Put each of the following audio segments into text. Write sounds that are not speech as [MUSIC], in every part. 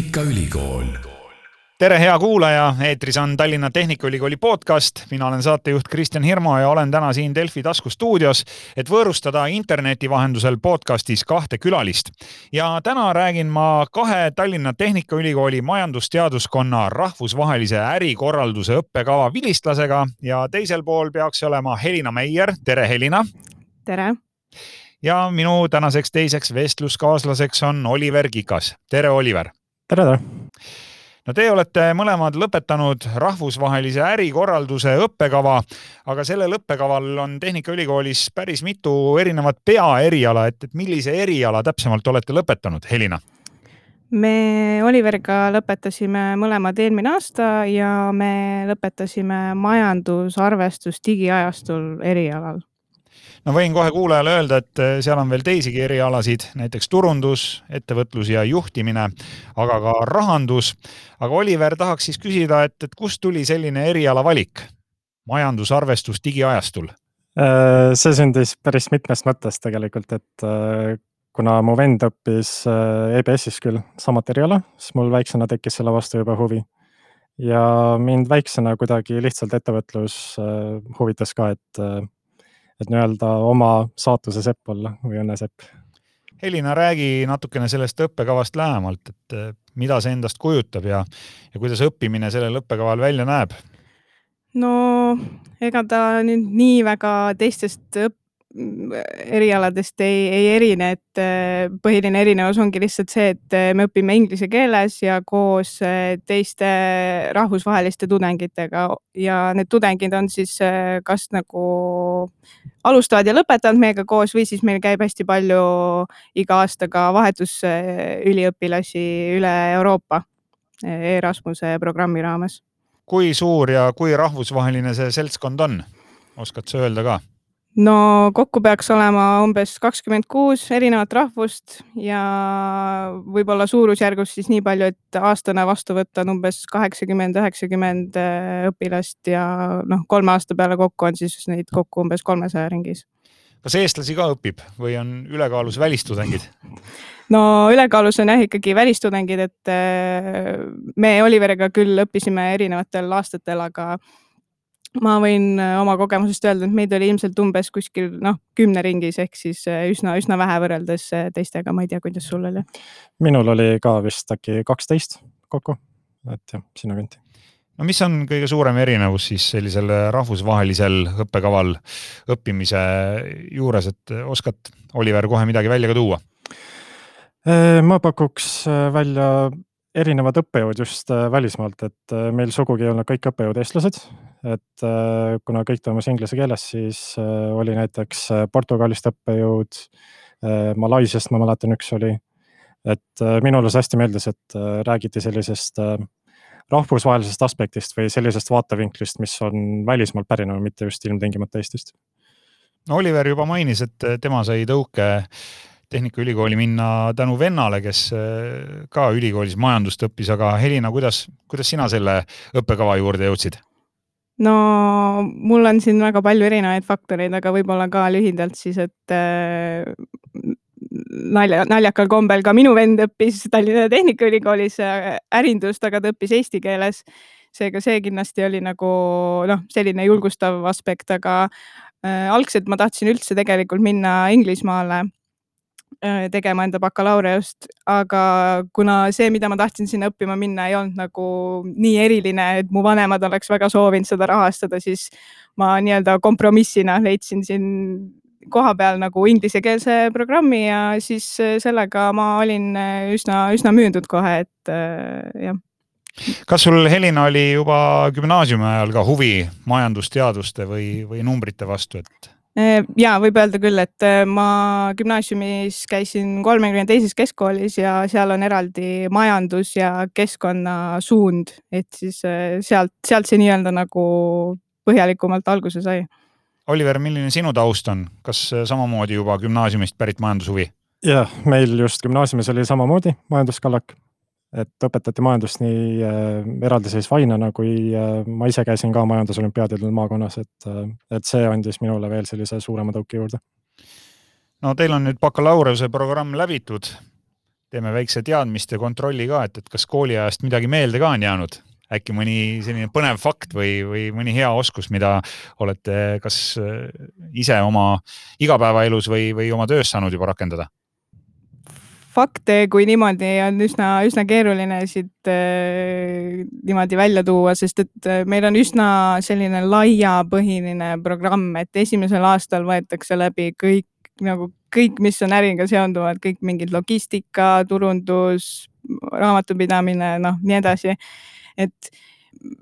Tehnikaülikool. tere, hea kuulaja, eetris on Tallinna Tehnikaülikooli podcast, mina olen saatejuht Kristjan Hirmu ja olen täna siin Delfi taskustuudios, et võõrustada interneti vahendusel podcastis kahte külalist. ja täna räägin ma kahe Tallinna Tehnikaülikooli majandusteaduskonna rahvusvahelise ärikorralduse õppekava vilistlasega ja teisel pool peaks olema Helina Meier, tere Helina. tere ja minu tänaseks teiseks vestluskaaslaseks on Oliver Kikas. tere, Oliver. Tere, tere. no te olete mõlemad lõpetanud rahvusvahelise ärikorralduse õppekava, aga sellel õppekaval on Tehnikaülikoolis päris mitu erinevat peaeriala, et, et millise eriala täpsemalt olete lõpetanud, Helina? me Oliveriga lõpetasime mõlemad eelmine aasta ja me lõpetasime majandusarvestus digiajastul erialal no võin kohe kuulajale öelda, et eh, seal on veel teisigi erialasid, näiteks turundus, ettevõtlus ja juhtimine, aga ka rahandus. aga Oliver, tahaks siis küsida, et, et kust tuli selline eriala valik? majandusarvestus digiajastul? Äh, see sündis päris mitmest mõttest tegelikult, et äh, kuna mu vend õppis äh, EBS-is küll samat eriala, siis mul väiksena tekkis selle vastu juba huvi. ja mind väiksena kuidagi lihtsalt ettevõtlus huvitas ka, et et nii-öelda oma saatuse sepp olla või õnnesepp. Helina, räägi natukene sellest õppekavast lähemalt, et eh, mida see endast kujutab ja, ja kuidas õppimine sellel õppekaval välja näeb? no ega ta nüüd nii väga teistest õpp-, erialadest ei, ei erine, et äh, põhiline erinevus ongi lihtsalt see, et äh, me õpime inglise keeles ja koos äh, teiste rahvusvaheliste tudengitega ja need tudengid on siis kas nagu alustavad ja lõpetavad meiega koos või siis meil käib hästi palju iga aasta ka vahetusüliõpilasi üle Euroopa Erasmuse programmi raames. kui suur ja kui rahvusvaheline see seltskond on, oskad sa öelda ka? No kokku peaks olema umbes kakskümmend kuus erinevat rahvust ja võib-olla suurusjärgus siis nii palju, et aastane vastuvõtt on umbes kaheksakümmend, üheksakümmend äh, õpilast ja noh, kolme aasta peale kokku on siis neid kokku umbes kolmesaja ringis. kas eestlasi ka õpib või on ülekaalus välistudengid? no ülekaalus on jah ikkagi välistudengid, et äh, me Oliveriga küll õppisime erinevatel aastatel, aga ma võin äh, oma kogemusest öelda, et meid oli ilmselt umbes kuskil noh, kümne ringis ehk siis äh, üsna, üsna vähe võrreldes äh, teistega, ma ei tea, kuidas sul oli? minul oli ka vist äkki kaksteist kokku, et jah, sinnakanti. no mis on kõige suurem erinevus siis sellisel rahvusvahelisel õppekaval õppimise juures, et oskad, Oliver, kohe midagi välja ka tuua? ma pakuks välja erinevad õppejõud just välismaalt, et meil sugugi ei olnud kõik õppejõud eestlased, et äh, kuna kõik toimus inglise keeles, siis äh, oli näiteks äh, Portugalist õppejõud, Malaisiast ma mäletan, üks oli. et minule see hästi meeldis, et räägiti sellisest rahvusvahelisest aspektist või sellisest vaatevinklist, mis on välismaalt pärinev, mitte just ilmtingimata Eestist. no Oliver juba mainis, et tema sai tõuke Tehnikaülikooli minna tänu vennale, kes ka ülikoolis majandust õppis, aga Helina, kuidas, kuidas sina selle õppekava juurde jõudsid? No mul on siin väga palju erinevaid faktoreid, aga võib-olla ka lühidalt siis, et äh, nalja, naljakal kombel ka minu vend õppis Tallinna Tehnikaülikoolis äh, ärindust, aga ta õppis eesti keeles. seega see kindlasti oli nagu noh, selline julgustav aspekt, aga äh, algselt ma tahtsin üldse tegelikult minna Inglismaale tegema enda bakalaureust, aga kuna see, mida ma tahtsin sinna õppima minna, ei olnud nagu nii eriline, et mu vanemad oleks väga soovinud seda rahastada, siis ma nii-öelda kompromissina leidsin siin kohapeal nagu inglisekeelse programmi ja siis äh, sellega ma olin äh, üsna, üsna müündud kohe, et jah kas sul, Helina, oli juba gümnaasiumi ajal ka huvi majandusteaduste või, või numbrite vastu, et? Äh, ja võib öelda küll, et äh, ma gümnaasiumis käisin kolmekümne teises keskkoolis ja seal on eraldi majandus ja keskkonnasuund, et siis äh, sealt, sealt see nii-öelda nagu põhjalikumalt alguse sai. Oliver, milline sinu taust on, kas samamoodi juba gümnaasiumist pärit majandushuvi? jah, meil just gümnaasiumis oli samamoodi majanduskallak et õpetati majandust nii äh, eraldiseisva ainena, kui äh, ma ise käisin ka majandusolümpiaadidel maakonnas, et, äh, et see andis minule veel sellise suurema tõuke juurde. no teil on nüüd bakalaureuse programm läbitud. teeme väikse teadmiste kontrolli ka, et, et kas kooliajast midagi meelde ka on jäänud? äkki mõni selline põnev fakt või, või mõni hea oskus, mida olete kas ise oma igapäevaelus või, või oma töös saanud juba rakendada? Fakte kui niimoodi on üsna, üsna keeruline siit äh, niimoodi välja tuua, sest et äh, meil on üsna selline laiapõhiline programm, et esimesel aastal võetakse läbi kõik nagu kõik, mis on äriga seonduvad, kõik mingid logistika, turundus, raamatupidamine, noh, nii edasi. et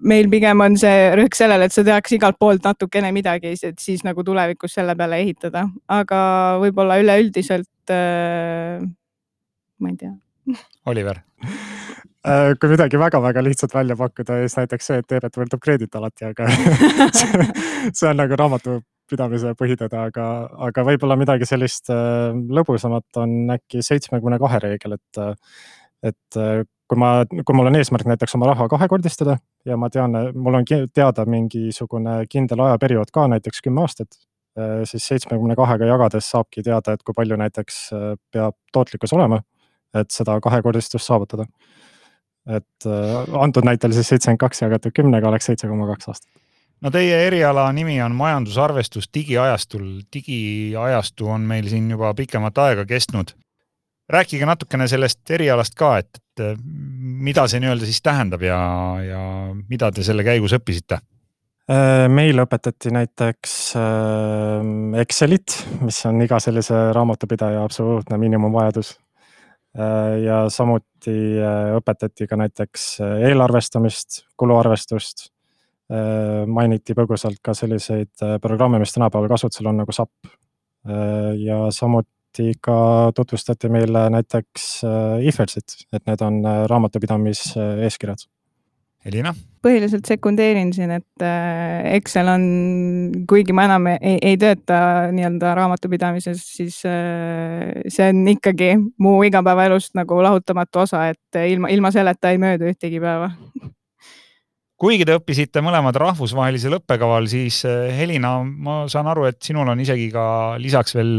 meil pigem on see rõhk sellele, et sa teaks igalt poolt natukene midagi, et siis nagu tulevikus selle peale ehitada, aga võib-olla üleüldiselt äh, ma ei tea. Oliver äh, kui midagi väga-väga lihtsalt välja pakkuda, siis näiteks see, et Teemet võrdub kreedit alati, aga [LAUGHS] see, see on nagu raamatupidamise põhitõde, aga, aga võib-olla midagi sellist äh, lõbusamat on äkki seitsmekümne kahe reegel, et, et äh, kui ma, kui mul on eesmärk näiteks oma raha kahekordistada ja ma tean, mul on teada mingisugune kindel ajaperiood ka, näiteks kümme aastat, siis seitsmekümne kahega jagades saabki teada, et kui palju näiteks peab tootlikkus olema et seda kahekordistust saavutada. et äh, antud näitel siis seitsekümmend kaks jagatud kümnega oleks seitse koma kaks aastat. no teie eriala nimi on majandusarvestus digiajastul. digiajastu on meil siin juba pikemat aega kestnud. rääkige natukene sellest erialast ka, et, et mida see nii-öelda siis tähendab ja, ja mida te selle käigus õppisite? Äh, meile õpetati näiteks äh, Excelit, mis on iga sellise raamatupidaja absoluutne miinimumvajadus Äh, ja samuti äh, õpetati ka näiteks äh, eelarvestamist, kuluarvestust. mainiti põgusalt ka selliseid programme, mis tänapäeval kasutusel on nagu SAP. ja samuti ka tutvustati meile näiteks IFRS-it, et need on raamatupidamiseeskirjad Elina? põhiliselt sekundeerin siin, et äh, Excel on, kuigi ma enam ei, ei tööta nii-öelda raamatupidamises, siis äh, see on ikkagi mu igapäevaelust nagu lahutamatu osa, et ilma, ilma selleta ei möödu ühtegi päeva kuigi te õppisite mõlemad rahvusvahelisel õppekaval, siis eh, Helina, ma saan aru, et sinul on isegi ka lisaks veel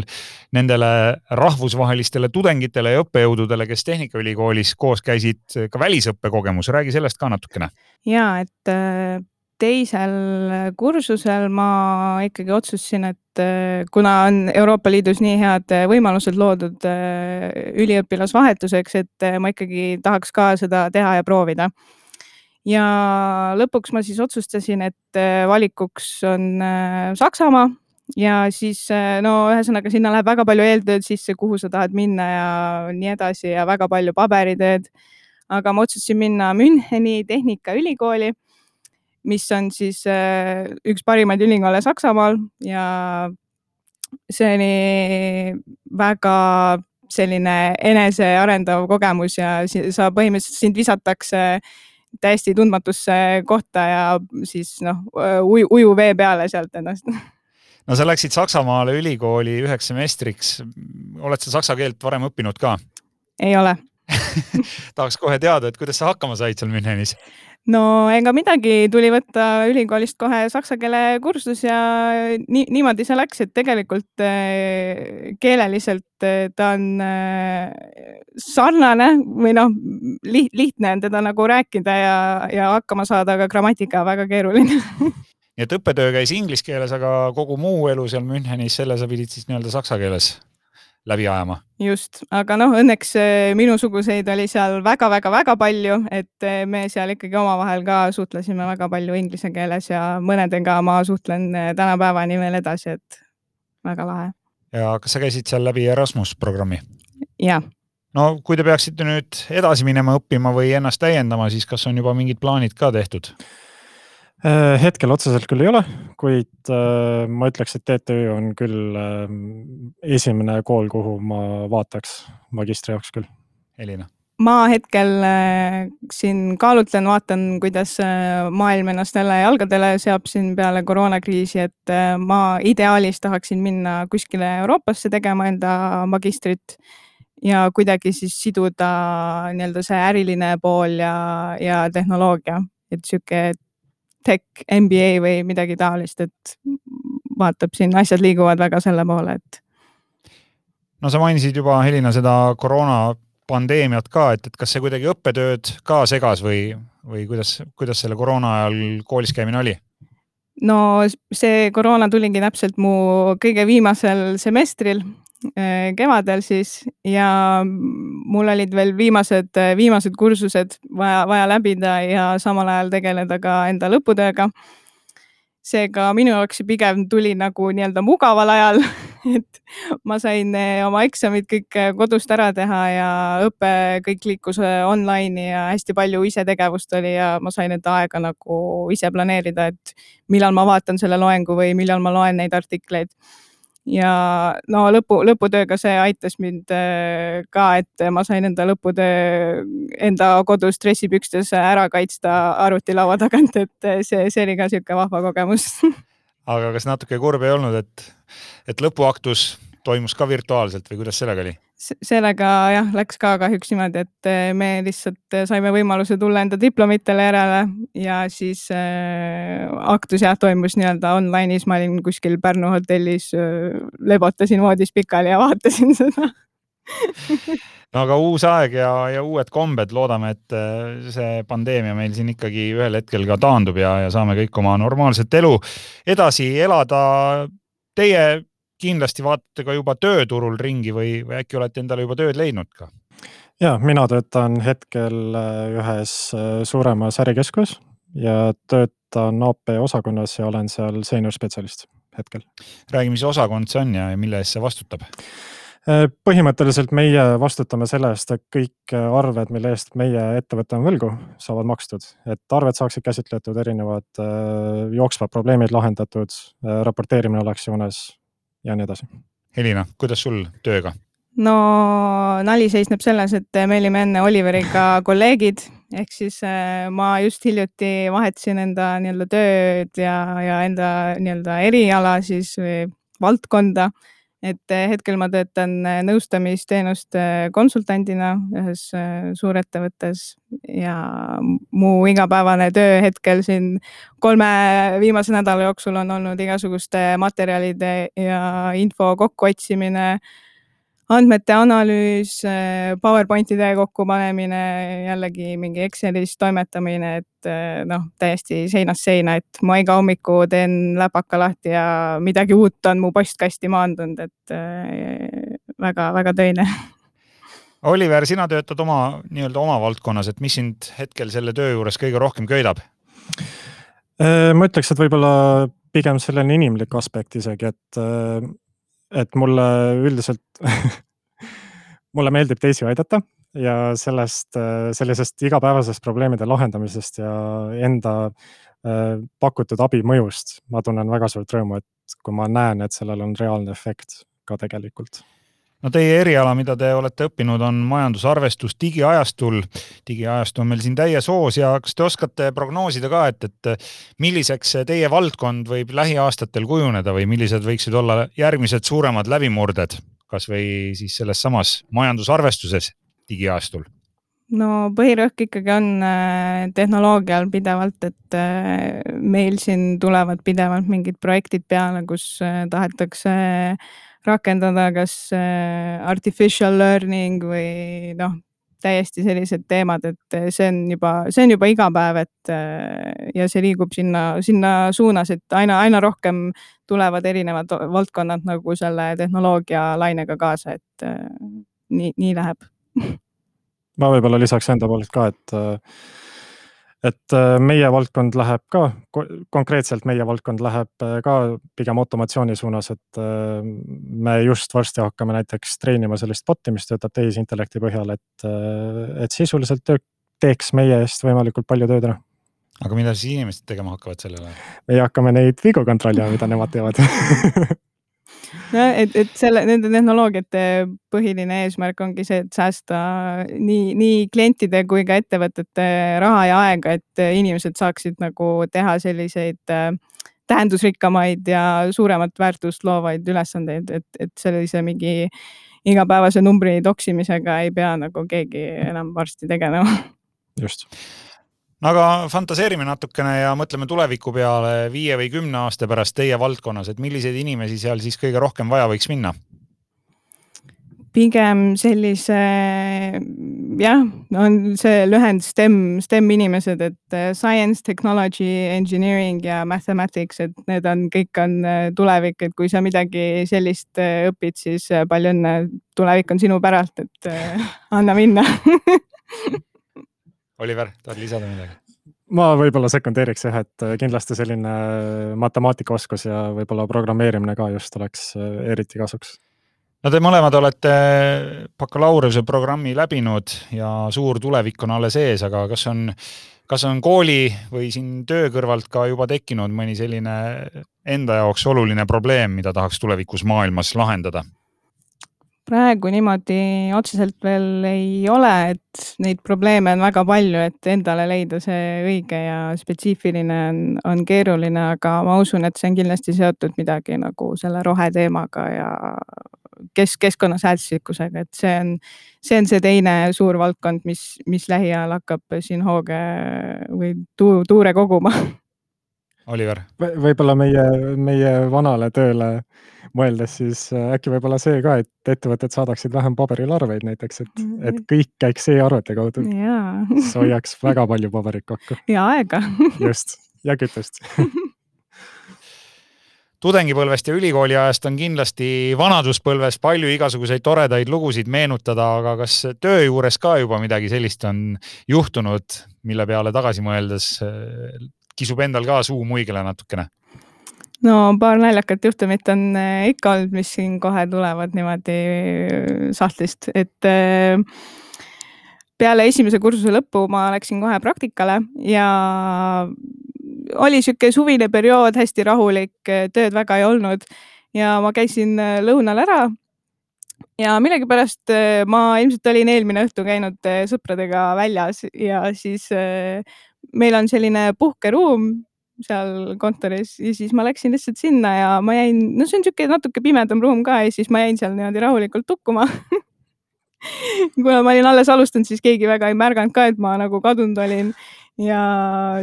nendele rahvusvahelistele tudengitele ja õppejõududele, kes Tehnikaülikoolis koos käisid, ka välisõppekogemus, räägi sellest ka natukene. ja et eh, teisel kursusel ma ikkagi otsustasin, et eh, kuna on Euroopa Liidus nii head võimalused loodud üliõpilasvahetuseks, et ma ikkagi tahaks ka seda teha ja proovida ja lõpuks ma siis otsustasin, et äh, valikuks on äh, Saksamaa ja siis äh, no ühesõnaga sinna läheb väga palju eeltööd sisse, kuhu sa tahad minna ja nii edasi ja väga palju paberitööd. aga ma otsustasin minna Müncheni Tehnikaülikooli, mis on siis üks parimaid ülikoole Saksamaal ja see oli väga selline enesearendav kogemus ja sa põhimõtteliselt sind visatakse täiesti tundmatusse kohta ja siis noh, uju, uju vee peale sealt ennast. no sa läksid Saksamaale ülikooli üheks semestriks. oled sa saksa keelt varem õppinud ka? ei ole [LAUGHS] tahaks kohe teada, et kuidas sa hakkama said seal Münchenis? No ega midagi, tuli võtta ülikoolist kohe saksa keele kursus ja nii, niimoodi see läks, et tegelikult äh, keeleliselt äh, ta on äh, sarnane või noh liht,, lihtne on teda nagu rääkida ja, ja hakkama saada, aga grammatika väga keeruline. [LAUGHS] Nii et õppetöö käis inglise keeles, aga kogu muu elu seal Münchenis, selle sa pidid siis nii-öelda saksa keeles läbi ajama. just, aga noh, õnneks eh, minusuguseid oli seal väga-väga-väga palju, et eh, me seal ikkagi omavahel ka suhtlesime väga palju inglise keeles ja mõnedega ma suhtlen eh, tänapäevani veel edasi, et väga lahe. ja kas sa käisid seal läbi Erasmus programmi? jah no kui te peaksite nüüd edasi minema õppima või ennast täiendama, siis kas on juba mingid plaanid ka tehtud? Äh, hetkel otseselt küll ei ole, kuid äh, ma ütleks, et TTÜ on küll ähm, esimene kool, kuhu ma vaataks magistri jaoks küll. Elina? ma hetkel äh, siin kaalutlen, vaatan, kuidas maailm ennast jälle jalgadele seab siin peale koroonakriisi, et ma ideaalis tahaksin minna kuskile Euroopasse tegema enda magistrit ja kuidagi siis siduda nii-öelda see äriline pool ja, ja tehnoloogia, et sihuke tech MBA või midagi taolist, et vaatab siin, asjad liiguvad väga selle poole, et. no sa mainisid juba, Helina, seda koroona pandeemiat ka, et, et kas see kuidagi õppetööd ka segas või, või kuidas, kuidas selle koroona ajal koolis käimine oli? no see koroona tuligi täpselt mu kõige viimasel semestril kevadel siis ja mul olid veel viimased, viimased kursused vaja, vaja läbida ja samal ajal tegeleda ka enda lõputööga. seega minu jaoks see pigem tuli nagu nii-öelda mugaval ajal [LAUGHS] et ma sain eh, oma eksamid kõik kodust ära teha ja õpe kõik liikus online'i ja hästi palju isetegevust oli ja ma sain enda aega nagu ise planeerida, et millal ma vaatan selle loengu või millal ma loen neid artikleid ja no lõpu, lõputööga see aitas mind ka, et ma sain enda lõputöö enda kodus dressipükstes ära kaitsta arvutilaua tagant, et see, see oli ka sihuke vahva kogemus. [LAUGHS] Aga kas natuke kurb ei olnud, et, et lõpuaktus toimus ka virtuaalselt või kuidas sellega oli? sellega jah, läks ka kahjuks niimoodi, et eh, me lihtsalt eh, saime võimaluse tulla enda diplomitele järele ja siis äh, aktus jah, toimus nii-öelda online'is, ma olin kuskil Pärnu hotellis äh,, lebotasin voodis pikali ja [LAUGHS] vaatasin seda no aga uus aeg ja, ja uued kombed, loodame, et see pandeemia meil siin ikkagi ühel hetkel ka taandub ja, ja saame kõik oma normaalset elu edasi elada. Teie kindlasti vaatate ka juba tööturul ringi või, või äkki olete endale juba tööd leidnud ka? ja mina töötan hetkel äh, ühes äh, suuremas ärikeskus ja töötan AP osakonnas ja olen seal seenior-spetsialist hetkel. räägi, mis osakond see on ja mille eest see vastutab? Äh, põhimõtteliselt meie vastutame selle eest, et kõik arved, mille eest meie ettevõte on võlgu, saavad makstud, et arved saaksid käsitletud, erinevad jooksvad probleemid lahendatud, raporteerimine oleks joones ja nii edasi. Helina, kuidas sul tööga? no nali seisneb selles, et me olime enne Oliveriga kolleegid, ehk siis ma just hiljuti vahetasin enda nii-öelda tööd ja, ja enda nii-öelda eriala siis või valdkonda et eh, hetkel ma töötan eh, nõustamisteenuste konsultandina ühes eh, suurettevõttes ja mu igapäevane töö hetkel siin kolme viimase nädala jooksul on olnud igasuguste materjalide ja info kokkuotsimine andmete analüüs, äh, PowerPointide kokkupanemine, jällegi mingi Excelis toimetamine, et äh, noh, täiesti seinast seina, et ma iga hommiku teen läpaka lahti ja midagi uut on mu postkasti maandunud, et väga-väga äh, töine Oliver, sina töötad oma nii-öelda oma valdkonnas, et mis sind hetkel selle töö juures kõige rohkem köidab? ma ütleks, et võib-olla pigem selline inimlik aspekt isegi, et et mulle üldiselt [LAUGHS] mulle meeldib teisi aidata ja sellest, sellisest igapäevasest probleemide lahendamisest ja enda äh, pakutud abi mõjust ma tunnen väga suurt rõõmu, et kui ma näen, et sellel on reaalne efekt ka tegelikult no teie eriala, mida te olete õppinud, on majandusarvestus digiajastul. digiajastu on meil siin täies hoos ja kas te oskate prognoosida ka, et, et milliseks teie valdkond võib lähiaastatel kujuneda või millised võiksid olla järgmised suuremad läbimurded, kasvõi siis selles samas majandusarvestuses digiajastul? no põhirõhk ikkagi on äh, tehnoloogial pidevalt, et äh, meil siin tulevad pidevalt mingid projektid peale, kus äh, tahetakse rakendada kas äh, artificial learning või noh, täiesti sellised teemad, et äh, see on juba, see on juba igapäev, et äh, ja see liigub sinna, sinna suunas, et aina, aina rohkem tulevad erinevad valdkonnad nagu selle tehnoloogia lainega kaasa, et nii, nii läheb. ma võib-olla lisaks enda poolt ka, et et äh, meie valdkond läheb ka, konkreetselt meie valdkond läheb äh, ka pigem automatsiooni suunas, et äh, me just varsti hakkame näiteks treenima sellist bot'i, mis töötab tehisintellekti põhjal, et, et sisuliselt töö, teeks meie eest võimalikult palju tööd ära aga mida siis inimesed tegema hakkavad sellel ajal? meie hakkame neid vigu kontrollima, mida nemad teevad [LAUGHS] nojah, et, et selle, nende tehnoloogiate põhiline eesmärk ongi see, et säästa nii, nii klientide kui ka ettevõtete raha ja aega, et inimesed saaksid nagu teha selliseid äh, tähendusrikkamaid ja suuremat väärtust loovaid ülesandeid, et, et sellise mingi igapäevase numbri toksimisega ei pea nagu keegi enam varsti tegelema. just no aga fantaseerime natukene ja mõtleme tuleviku peale viie või kümne aasta pärast teie valdkonnas, et milliseid inimesi seal siis kõige rohkem vaja võiks minna? pigem sellise jah, on see lühend STEM, STEM inimesed, et äh, science, technology, engineering ja mathematics, et need on, kõik on äh, tulevik, et kui sa midagi sellist äh, õpid, siis palju õnne, tulevik on sinu päralt, et [LAUGHS] anna minna [LAUGHS] Oliver, tahad lisada midagi? ma võib-olla sekundeeriks jah, et kindlasti selline matemaatikaoskus ja võib-olla programmeerimine ka just oleks eriti kasuks no te mõlemad olete bakalaureuse programmi läbinud ja suur tulevik on alles ees, aga kas on, kas on kooli või siin töö kõrvalt ka juba tekkinud mõni selline enda jaoks oluline probleem, mida tahaks tulevikus maailmas lahendada? Praegu niimoodi otseselt veel ei ole, et neid probleeme on väga palju, et endale leida see õige ja spetsiifiline on, on keeruline, aga ma usun, et see on kindlasti seotud midagi nagu selle roheteemaga ja kes, keskkonnasäästlikkusega, et see on, see on see teine suur valdkond, mis, mis lähiajal hakkab siin hooge või tu, tuure koguma. [LAUGHS] Oliver v? võib-olla meie, meie vanale tööle mõeldes, siis äh, äkki võib-olla see ka, et ettevõtted saadaksid vähem paberil arveid näiteks, et, et mm. kõik käiks e-arvete kaudu. see hoiaks väga palju paberit kokku. ja aega. just, ja kütust [LAUGHS] tudengipõlvest ja ülikooli ajast on kindlasti vanaduspõlves palju igasuguseid toredaid lugusid meenutada, aga kas töö juures ka juba midagi sellist on juhtunud, mille peale tagasi mõeldes eh, kisub endal ka suu muigele natukene? no paar naljakat juhtumit on eh, ikka olnud, mis siin kohe tulevad niimoodi eh, sahtlist, et peale esimese kursuse lõppu ma läksin kohe praktikale ja oli sihuke suvine periood, hästi rahulik, tööd väga ei olnud ja ma käisin äh, lõunal ära. ja millegipärast äh, ma ilmselt olin eelmine õhtu käinud äh, sõpradega väljas ja siis meil on selline puhkeruum seal kontoris ja siis ma läksin lihtsalt sinna ja ma jäin, no see on sihuke natuke pimedam ruum ka ja siis ma jäin seal niimoodi rahulikult tukkuma. [LAUGHS] Kuna ma olin alles alustanud, siis keegi väga ei märganud ka, et ma nagu kadunud olin. Ja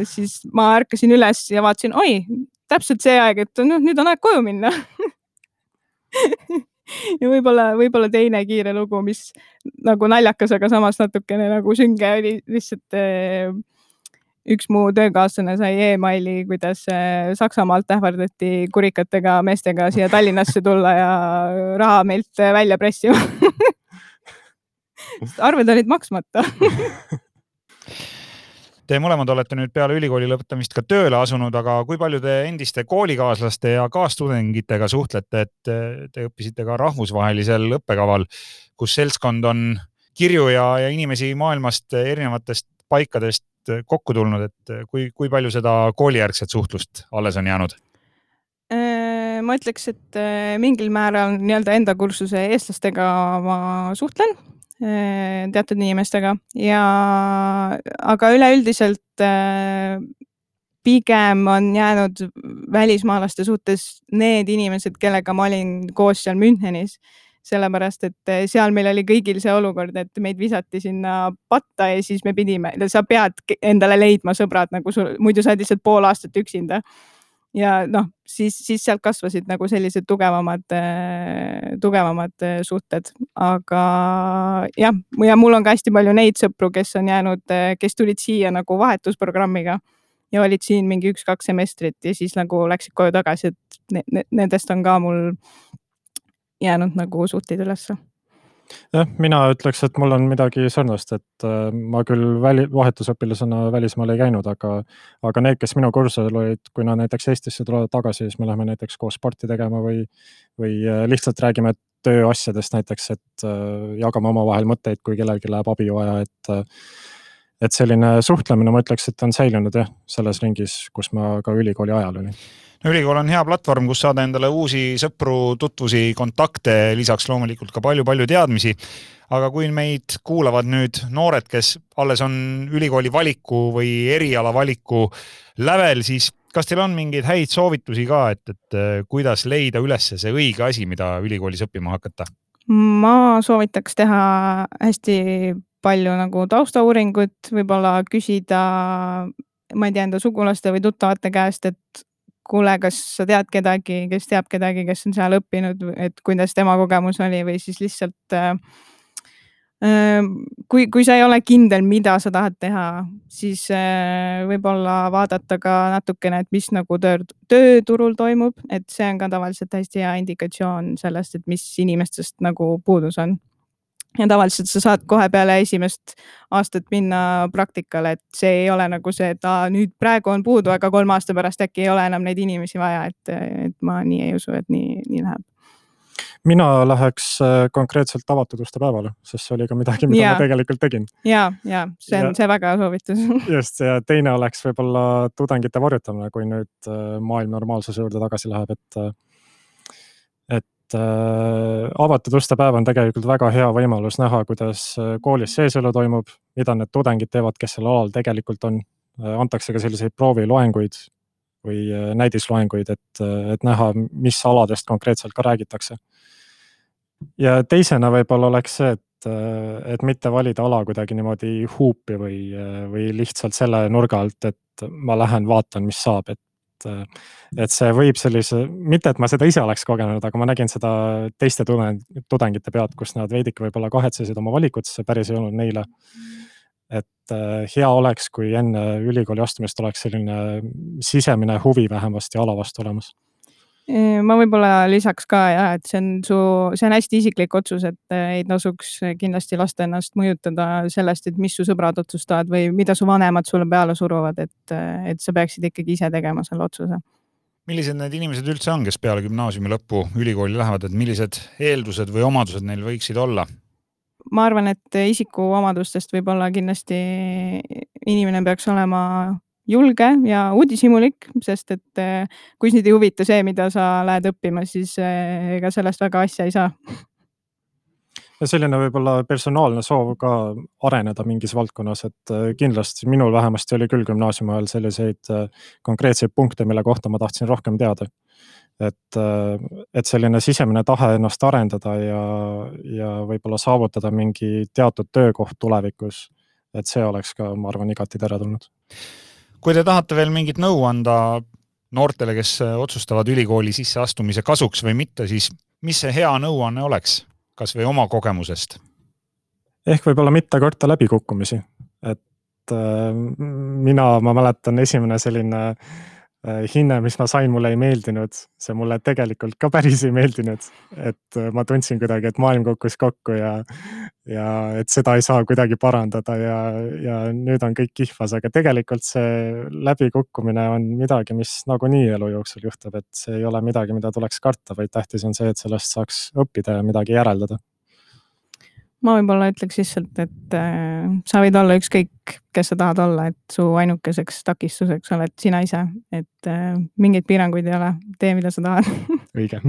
siis ma ärkasin üles ja vaatasin, oi, täpselt see aeg, et noh, nüüd on aeg koju minna. [LAUGHS] Ja võib-olla, võib-olla teine kiire lugu, mis nagu naljakas, aga samas natukene nagu sünge oli lihtsalt eh, üks mu töökaaslane sai emaili, kuidas eh, Saksamaalt ähvardati kurikatega meestega siia [LAUGHS] Tallinnasse tulla ja raha meilt välja pressima. [LAUGHS] Arved olid maksmata. [LAUGHS] Te mõlemad olete nüüd peale ülikooli lõpetamist ka tööle asunud, aga kui palju te endiste koolikaaslaste ja kaastudengitega suhtlete, et te õppisite ka rahvusvahelisel õppekaval, kus seltskond on kirju ja, ja inimesi maailmast erinevatest paikadest kokku tulnud, et kui, kui palju seda koolijärgset suhtlust alles on jäänud? Äh, ma ütleks, et äh, mingil määral nii-öelda enda kursuse eestlastega ma suhtlen Äh, teatud inimestega ja aga üleüldiselt äh, pigem on jäänud välismaalaste suhtes need inimesed, kellega ma olin koos seal Münchenis. Sellepärast, et äh, seal meil oli kõigil see olukord, et meid visati sinna patta ja siis me pidime, sa pead endale leidma sõbrad nagu sul, muidu sa oled lihtsalt pool aastat üksinda. Ja noh, siis, siis sealt kasvasid nagu sellised tugevamad, äh, tugevamad äh, suhted, aga jah, ja mul on ka hästi palju neid sõpru, kes on jäänud, kes tulid siia nagu vahetusprogrammiga ja olid siin mingi üks-kaks semestrit ja siis nagu läksid koju tagasi, et ne, ne, nendest on ka mul jäänud nagu suhteid ülesse? Jah, mina ütleks, et mul on midagi sarnast, et äh, ma küll väli, vahetusõpilasena välismaal ei käinud, aga, aga need, kes minu kursusel olid, kui nad näiteks Eestisse tulevad tagasi, siis me läheme näiteks koos sporti tegema või, või äh, lihtsalt räägime tööasjadest näiteks, et äh, jagame omavahel mõtteid, kui kellelgi läheb abi vaja, et et selline suhtlemine, ma ütleks, et on säilinud jah, selles ringis, kus ma ka ülikooli ajal olin no ülikool on hea platvorm, kus saada endale uusi sõpru, tutvusi, kontakte, lisaks loomulikult ka palju-palju teadmisi. aga kui meid kuulavad nüüd noored, kes alles on ülikooli valiku või eriala valiku lävel, siis kas teil on mingeid häid soovitusi ka, et, et äh, kuidas leida üles see õige asi, mida ülikoolis õppima hakata? ma soovitaks teha hästi palju nagu taustauuringut, võib-olla küsida, ma ei tea, enda sugulaste või tuttavate käest, et kuule, kas sa tead kedagi, kes teab kedagi, kes on seal õppinud, et kuidas tema kogemus oli või siis lihtsalt äh, kui, kui sa ei ole kindel, mida sa tahad teha, siis võib-olla vaadata ka natukene, et mis nagu töö, tööturul toimub, et see on ka tavaliselt hästi hea indikatsioon sellest, et mis inimestest nagu puudus on. Ja tavaliselt sa saad kohe peale esimest aastat minna praktikale, et see ei ole nagu see, et aa, nüüd praegu on puudu, aga kolme aasta pärast äkki ei ole enam neid inimesi vaja, et, et ma nii ei usu, et nii, nii läheb mina läheks äh, konkreetselt avatud uste päevale, sest see oli ka midagi, mida ja. ma tegelikult tegin. ja, ja see on ja, see väga soovitus [LAUGHS] just ja teine oleks võib-olla tudengite varjutamine, kui nüüd äh, maailm normaalsuse juurde tagasi läheb, et, äh, et äh, avatud uste päev on tegelikult väga hea võimalus näha, kuidas koolis seeselu toimub, mida need tudengid teevad, kes sel alal tegelikult on. antakse ka selliseid prooviloenguid või näidisloenguid, et, et näha, mis aladest konkreetselt ka räägitakse ja teisena võib-olla oleks see, et, et mitte valida ala kuidagi niimoodi huupi või, või lihtsalt selle nurga alt, et ma lähen vaatan, mis saab, et et see võib sellise, mitte et ma seda ise oleks kogenud, aga ma nägin seda teiste tudengite pealt, kus nad veidike võib-olla kahetsesid oma valikut, sest see päris ei olnud neile. et hea oleks, kui enne ülikooli astumist oleks selline sisemine huvi vähemasti ala vastu olemas ma võib-olla lisaks ka ja et see on su, see on hästi isiklik otsus, et äh, ei tasuks kindlasti lasta ennast mõjutada sellest, et mis su sõbrad otsustavad või mida su vanemad sulle peale suruvad, et, äh, et sa peaksid ikkagi ise tegema selle otsuse. millised need inimesed üldse on, kes peale gümnaasiumi lõppu ülikooli lähevad, et millised eeldused või omadused neil võiksid olla? ma arvan, et isikuomadustest võib-olla kindlasti inimene peaks olema julge ja uudishimulik, sest et eh, kui sind ei huvita see, mida sa lähed õppima, siis eh, ega sellest väga asja ei saa. ja selline võib-olla personaalne soov ka areneda mingis valdkonnas, et eh, kindlasti minul vähemasti oli küll gümnaasiumi ajal selliseid konkreetseid punkte, mille kohta ma tahtsin rohkem teada. et, et selline sisemine tahe ennast arendada ja, ja võib-olla saavutada mingi teatud töökoht tulevikus, et see oleks ka, ma arvan, igati teretulnud kui te tahate veel mingit nõu anda noortele, kes otsustavad ülikooli sisseastumise kasuks või mitte, siis mis see hea nõuanne oleks, kas või oma kogemusest? ehk võib-olla mitte karta läbikukkumisi, et äh, mina, ma mäletan, esimene selline äh, Äh, hinne, mis ma sain, mulle ei meeldinud, see mulle tegelikult ka päris ei meeldinud. et äh, ma tundsin kuidagi, et maailm kukkus kokku ja, ja et seda ei saa kuidagi parandada ja, ja nüüd on kõik kihvas, aga tegelikult see läbikukkumine on midagi, mis nagunii elu jooksul juhtub, et see ei ole midagi, mida tuleks karta, vaid tähtis on see, et sellest saaks õppida ja midagi järeldada ma võib-olla ütleks lihtsalt, et äh, sa võid olla ükskõik, kes sa tahad olla, et su ainukeseks takistuseks oled sina ise, et äh, mingeid piiranguid ei ole, tee, mida sa tahad. õige [LAUGHS]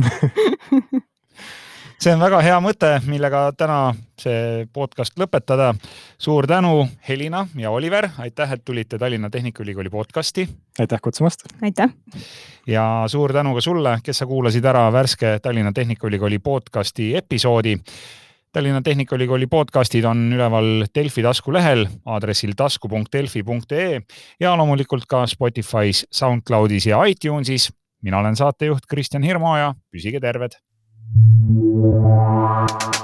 see on väga hea mõte, millega täna see podcast lõpetada. suur tänu, Helina ja Oliver, aitäh, et tulite Tallinna Tehnikaülikooli podcasti. aitäh kutsumast. aitäh. ja suur tänu ka sulle, kes sa kuulasid ära värske Tallinna Tehnikaülikooli podcasti episoodi Tallinna Tehnikaülikooli podcastid on üleval Delfi taskulehel aadressil tasku.delfi.ee ja loomulikult ka Spotify's, SoundCloudis ja iTunesis. mina olen saatejuht Kristjan Hirmu ja püsige terved. Thank you.